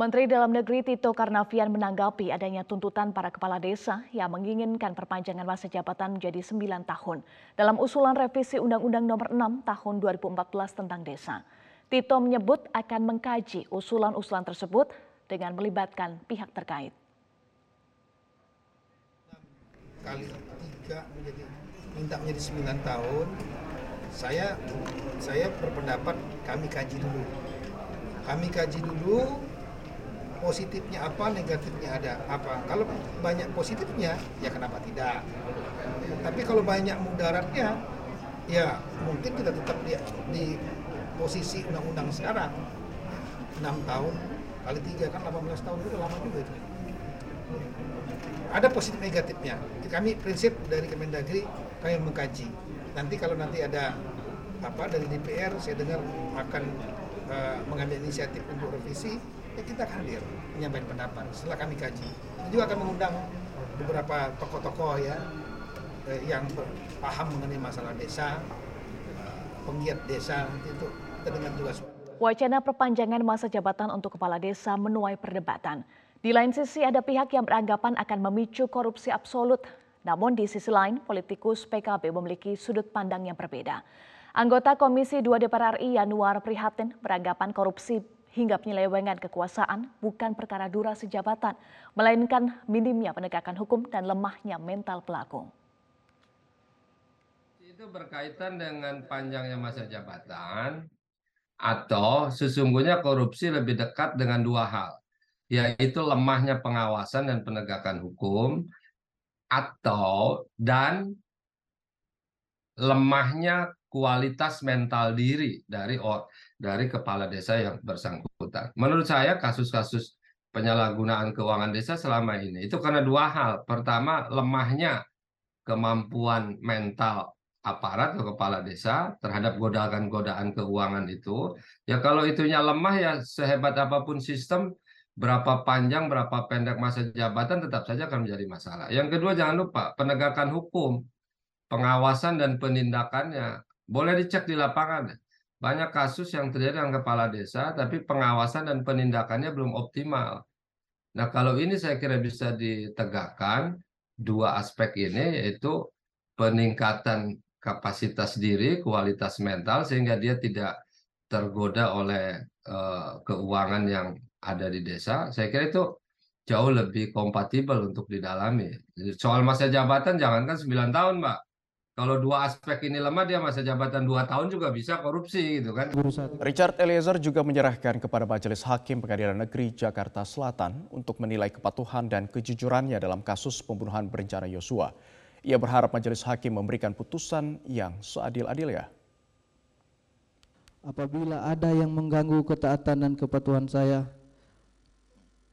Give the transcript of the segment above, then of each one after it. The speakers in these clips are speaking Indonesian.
Menteri Dalam Negeri Tito Karnavian menanggapi adanya tuntutan para kepala desa yang menginginkan perpanjangan masa jabatan menjadi 9 tahun dalam usulan revisi Undang-Undang Nomor 6 Tahun 2014 tentang desa. Tito menyebut akan mengkaji usulan-usulan tersebut dengan melibatkan pihak terkait. Kali tiga menjadi minta menjadi 9 tahun, saya saya berpendapat kami kaji dulu. Kami kaji dulu positifnya apa, negatifnya ada apa. Kalau banyak positifnya, ya kenapa tidak? Tapi kalau banyak mudaratnya, ya mungkin kita tetap di, di posisi undang-undang sekarang. 6 tahun kali 3 kan 18 tahun itu lama juga itu. Ada positif negatifnya. Kami prinsip dari Kemendagri kami mengkaji. Nanti kalau nanti ada apa dari DPR saya dengar akan uh, mengambil inisiatif untuk revisi ya kita akan hadir menyampaikan pendapat setelah kami kaji. Kita juga akan mengundang beberapa tokoh-tokoh ya eh, yang paham mengenai masalah desa, eh, penggiat desa itu kita dengar juga. Wacana perpanjangan masa jabatan untuk kepala desa menuai perdebatan. Di lain sisi ada pihak yang beranggapan akan memicu korupsi absolut. Namun di sisi lain, politikus PKB memiliki sudut pandang yang berbeda. Anggota Komisi 2 DPR RI Yanuar Prihatin beranggapan korupsi hingga penyelewengan kekuasaan bukan perkara durasi jabatan, melainkan minimnya penegakan hukum dan lemahnya mental pelaku. Itu berkaitan dengan panjangnya masa jabatan atau sesungguhnya korupsi lebih dekat dengan dua hal, yaitu lemahnya pengawasan dan penegakan hukum atau dan lemahnya kualitas mental diri dari dari kepala desa yang bersangkutan. Menurut saya kasus-kasus penyalahgunaan keuangan desa selama ini itu karena dua hal. Pertama, lemahnya kemampuan mental aparat atau kepala desa terhadap godaan-godaan keuangan itu. Ya kalau itunya lemah ya sehebat apa pun sistem berapa panjang berapa pendek masa jabatan tetap saja akan menjadi masalah. Yang kedua jangan lupa penegakan hukum, pengawasan dan penindakannya boleh dicek di lapangan. Banyak kasus yang terjadi dengan kepala desa, tapi pengawasan dan penindakannya belum optimal. Nah, kalau ini saya kira bisa ditegakkan dua aspek ini, yaitu peningkatan kapasitas diri, kualitas mental, sehingga dia tidak tergoda oleh uh, keuangan yang ada di desa. Saya kira itu jauh lebih kompatibel untuk didalami. Soal masa jabatan, jangankan 9 tahun, Mbak kalau dua aspek ini lemah dia masa jabatan dua tahun juga bisa korupsi gitu kan. Richard Eliezer juga menyerahkan kepada Majelis Hakim Pengadilan Negeri Jakarta Selatan untuk menilai kepatuhan dan kejujurannya dalam kasus pembunuhan berencana Yosua. Ia berharap Majelis Hakim memberikan putusan yang seadil-adilnya. Apabila ada yang mengganggu ketaatan dan kepatuhan saya,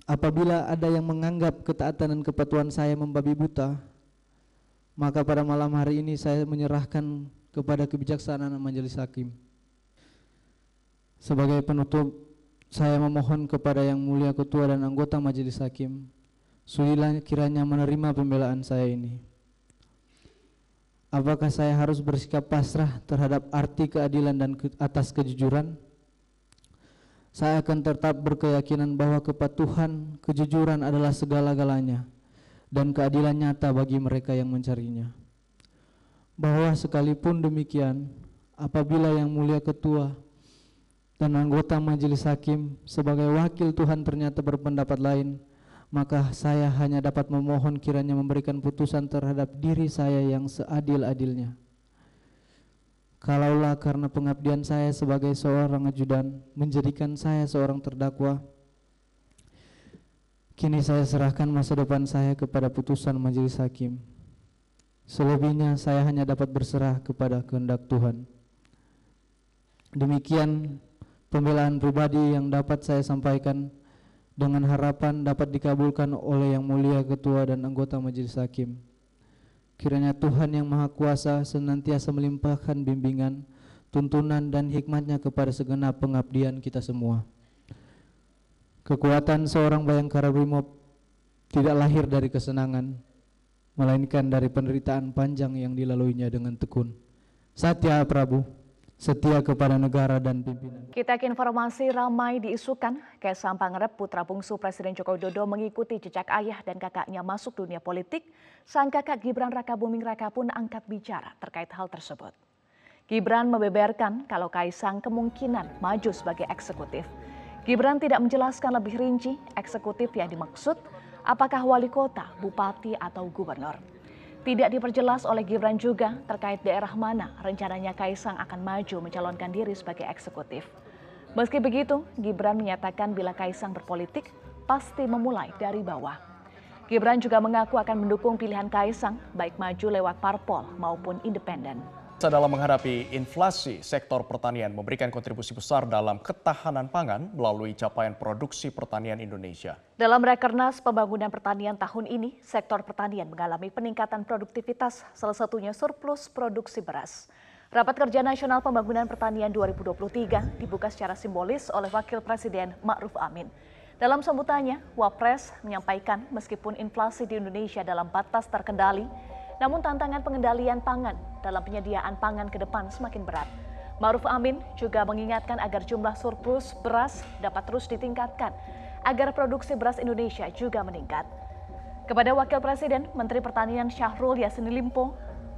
apabila ada yang menganggap ketaatan dan kepatuhan saya membabi buta, maka pada malam hari ini saya menyerahkan kepada kebijaksanaan majelis hakim. Sebagai penutup, saya memohon kepada yang mulia ketua dan anggota majelis hakim, sudilah kiranya menerima pembelaan saya ini. Apakah saya harus bersikap pasrah terhadap arti keadilan dan ke atas kejujuran? Saya akan tetap berkeyakinan bahwa kepatuhan, kejujuran adalah segala-galanya dan keadilan nyata bagi mereka yang mencarinya. Bahwa sekalipun demikian, apabila yang mulia ketua dan anggota majelis hakim sebagai wakil Tuhan ternyata berpendapat lain, maka saya hanya dapat memohon kiranya memberikan putusan terhadap diri saya yang seadil-adilnya. Kalaulah karena pengabdian saya sebagai seorang ajudan menjadikan saya seorang terdakwa, Kini saya serahkan masa depan saya kepada putusan majelis hakim. Selebihnya saya hanya dapat berserah kepada kehendak Tuhan. Demikian pembelaan pribadi yang dapat saya sampaikan dengan harapan dapat dikabulkan oleh yang mulia ketua dan anggota majelis hakim. Kiranya Tuhan yang Maha Kuasa senantiasa melimpahkan bimbingan, tuntunan dan hikmatnya kepada segenap pengabdian kita semua. Kekuatan seorang Bayangkara Brimob tidak lahir dari kesenangan, melainkan dari penderitaan panjang yang dilaluinya dengan tekun. Satya Prabu, setia kepada negara dan pimpinan. Kita ke informasi ramai diisukan, Kaisang Pangarep putra bungsu Presiden Joko Widodo mengikuti jejak ayah dan kakaknya masuk dunia politik. Sang kakak Gibran Raka Buming Raka pun angkat bicara terkait hal tersebut. Gibran membeberkan kalau Kaisang kemungkinan maju sebagai eksekutif. Gibran tidak menjelaskan lebih rinci eksekutif yang dimaksud, apakah wali kota, bupati, atau gubernur. Tidak diperjelas oleh Gibran juga terkait daerah mana rencananya Kaisang akan maju mencalonkan diri sebagai eksekutif. Meski begitu, Gibran menyatakan bila Kaisang berpolitik pasti memulai dari bawah. Gibran juga mengaku akan mendukung pilihan Kaisang baik maju lewat parpol maupun independen. Dalam menghadapi inflasi, sektor pertanian memberikan kontribusi besar dalam ketahanan pangan melalui capaian produksi pertanian Indonesia. Dalam Rekernas Pembangunan Pertanian tahun ini, sektor pertanian mengalami peningkatan produktivitas, salah satunya surplus produksi beras. Rapat Kerja Nasional Pembangunan Pertanian 2023 dibuka secara simbolis oleh Wakil Presiden Ma'ruf Amin. Dalam sambutannya, Wapres menyampaikan meskipun inflasi di Indonesia dalam batas terkendali, namun tantangan pengendalian pangan dalam penyediaan pangan ke depan semakin berat. Maruf Amin juga mengingatkan agar jumlah surplus beras dapat terus ditingkatkan agar produksi beras Indonesia juga meningkat. Kepada Wakil Presiden, Menteri Pertanian Syahrul Yassin Limpo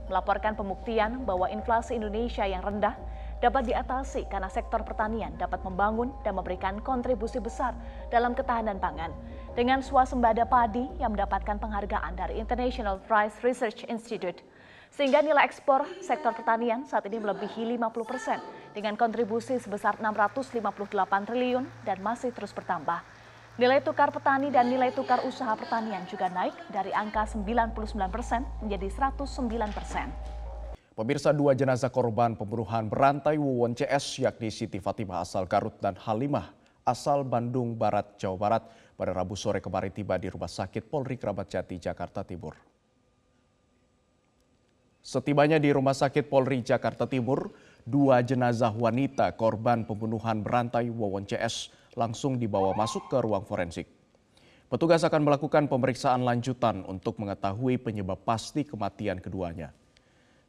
melaporkan pembuktian bahwa inflasi Indonesia yang rendah dapat diatasi karena sektor pertanian dapat membangun dan memberikan kontribusi besar dalam ketahanan pangan. Dengan swasembada padi yang mendapatkan penghargaan dari International Price Research Institute. Sehingga nilai ekspor sektor pertanian saat ini melebihi 50 persen dengan kontribusi sebesar 658 triliun dan masih terus bertambah. Nilai tukar petani dan nilai tukar usaha pertanian juga naik dari angka 99 persen menjadi 109 persen. Pemirsa dua jenazah korban pembunuhan berantai Wawon CS yakni Siti Fatimah asal Garut dan Halimah asal Bandung Barat, Jawa Barat pada Rabu sore kemarin tiba di Rumah Sakit Polri Kerabat Jati, Jakarta Timur. Setibanya di Rumah Sakit Polri Jakarta Timur, dua jenazah wanita korban pembunuhan berantai Wawon CS langsung dibawa masuk ke ruang forensik. Petugas akan melakukan pemeriksaan lanjutan untuk mengetahui penyebab pasti kematian keduanya.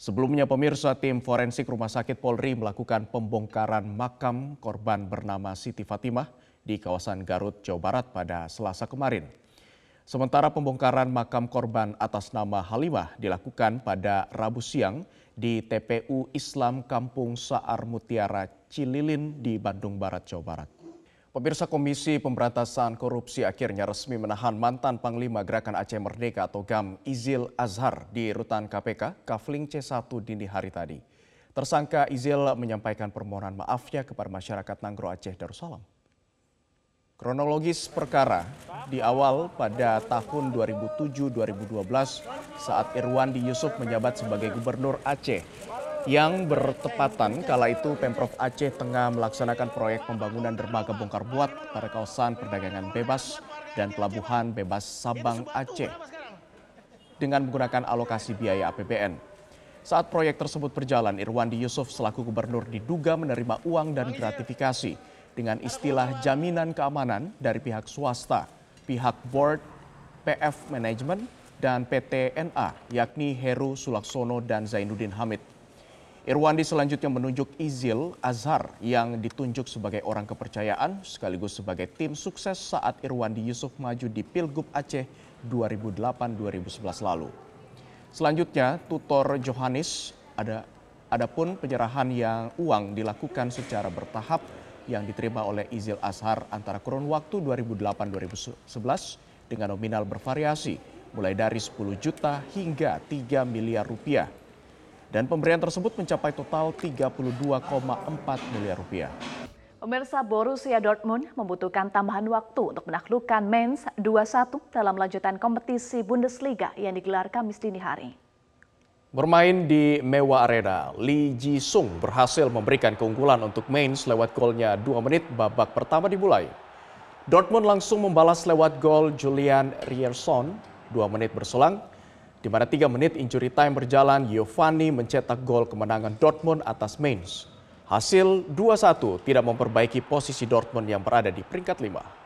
Sebelumnya pemirsa tim forensik Rumah Sakit Polri melakukan pembongkaran makam korban bernama Siti Fatimah di kawasan Garut, Jawa Barat pada Selasa kemarin. Sementara pembongkaran makam korban atas nama Halimah dilakukan pada Rabu siang di TPU Islam Kampung Saar Mutiara Cililin di Bandung Barat, Jawa Barat. Pemirsa Komisi Pemberantasan Korupsi akhirnya resmi menahan mantan Panglima Gerakan Aceh Merdeka atau GAM Izil Azhar di rutan KPK Kafling C1 dini hari tadi. Tersangka Izil menyampaikan permohonan maafnya kepada masyarakat Nanggro Aceh Darussalam. Kronologis perkara di awal pada tahun 2007-2012 saat Irwandi Yusuf menjabat sebagai Gubernur Aceh yang bertepatan kala itu Pemprov Aceh tengah melaksanakan proyek pembangunan dermaga bongkar muat pada kawasan perdagangan bebas dan pelabuhan bebas Sabang Aceh dengan menggunakan alokasi biaya APBN. Saat proyek tersebut berjalan, Irwandi Yusuf selaku gubernur diduga menerima uang dan gratifikasi dengan istilah jaminan keamanan dari pihak swasta, pihak board, PF Management, dan PT NA, yakni Heru Sulaksono dan Zainuddin Hamid. Irwandi selanjutnya menunjuk Izil Azhar yang ditunjuk sebagai orang kepercayaan sekaligus sebagai tim sukses saat Irwandi Yusuf maju di Pilgub Aceh 2008-2011 lalu. Selanjutnya, tutor Johannes ada adapun penyerahan yang uang dilakukan secara bertahap yang diterima oleh Izil Azhar antara kurun waktu 2008-2011 dengan nominal bervariasi mulai dari 10 juta hingga 3 miliar rupiah dan pemberian tersebut mencapai total 32,4 miliar rupiah. Pemirsa Borussia Dortmund membutuhkan tambahan waktu untuk menaklukkan Mainz 2-1 dalam lanjutan kompetisi Bundesliga yang digelar Kamis dini hari. Bermain di Mewa Arena, Lee Ji Sung berhasil memberikan keunggulan untuk Mainz lewat golnya 2 menit babak pertama dimulai. Dortmund langsung membalas lewat gol Julian Rierson 2 menit berselang di mana tiga menit injury time berjalan, Giovanni mencetak gol kemenangan Dortmund atas Mainz. Hasil 2-1 tidak memperbaiki posisi Dortmund yang berada di peringkat 5.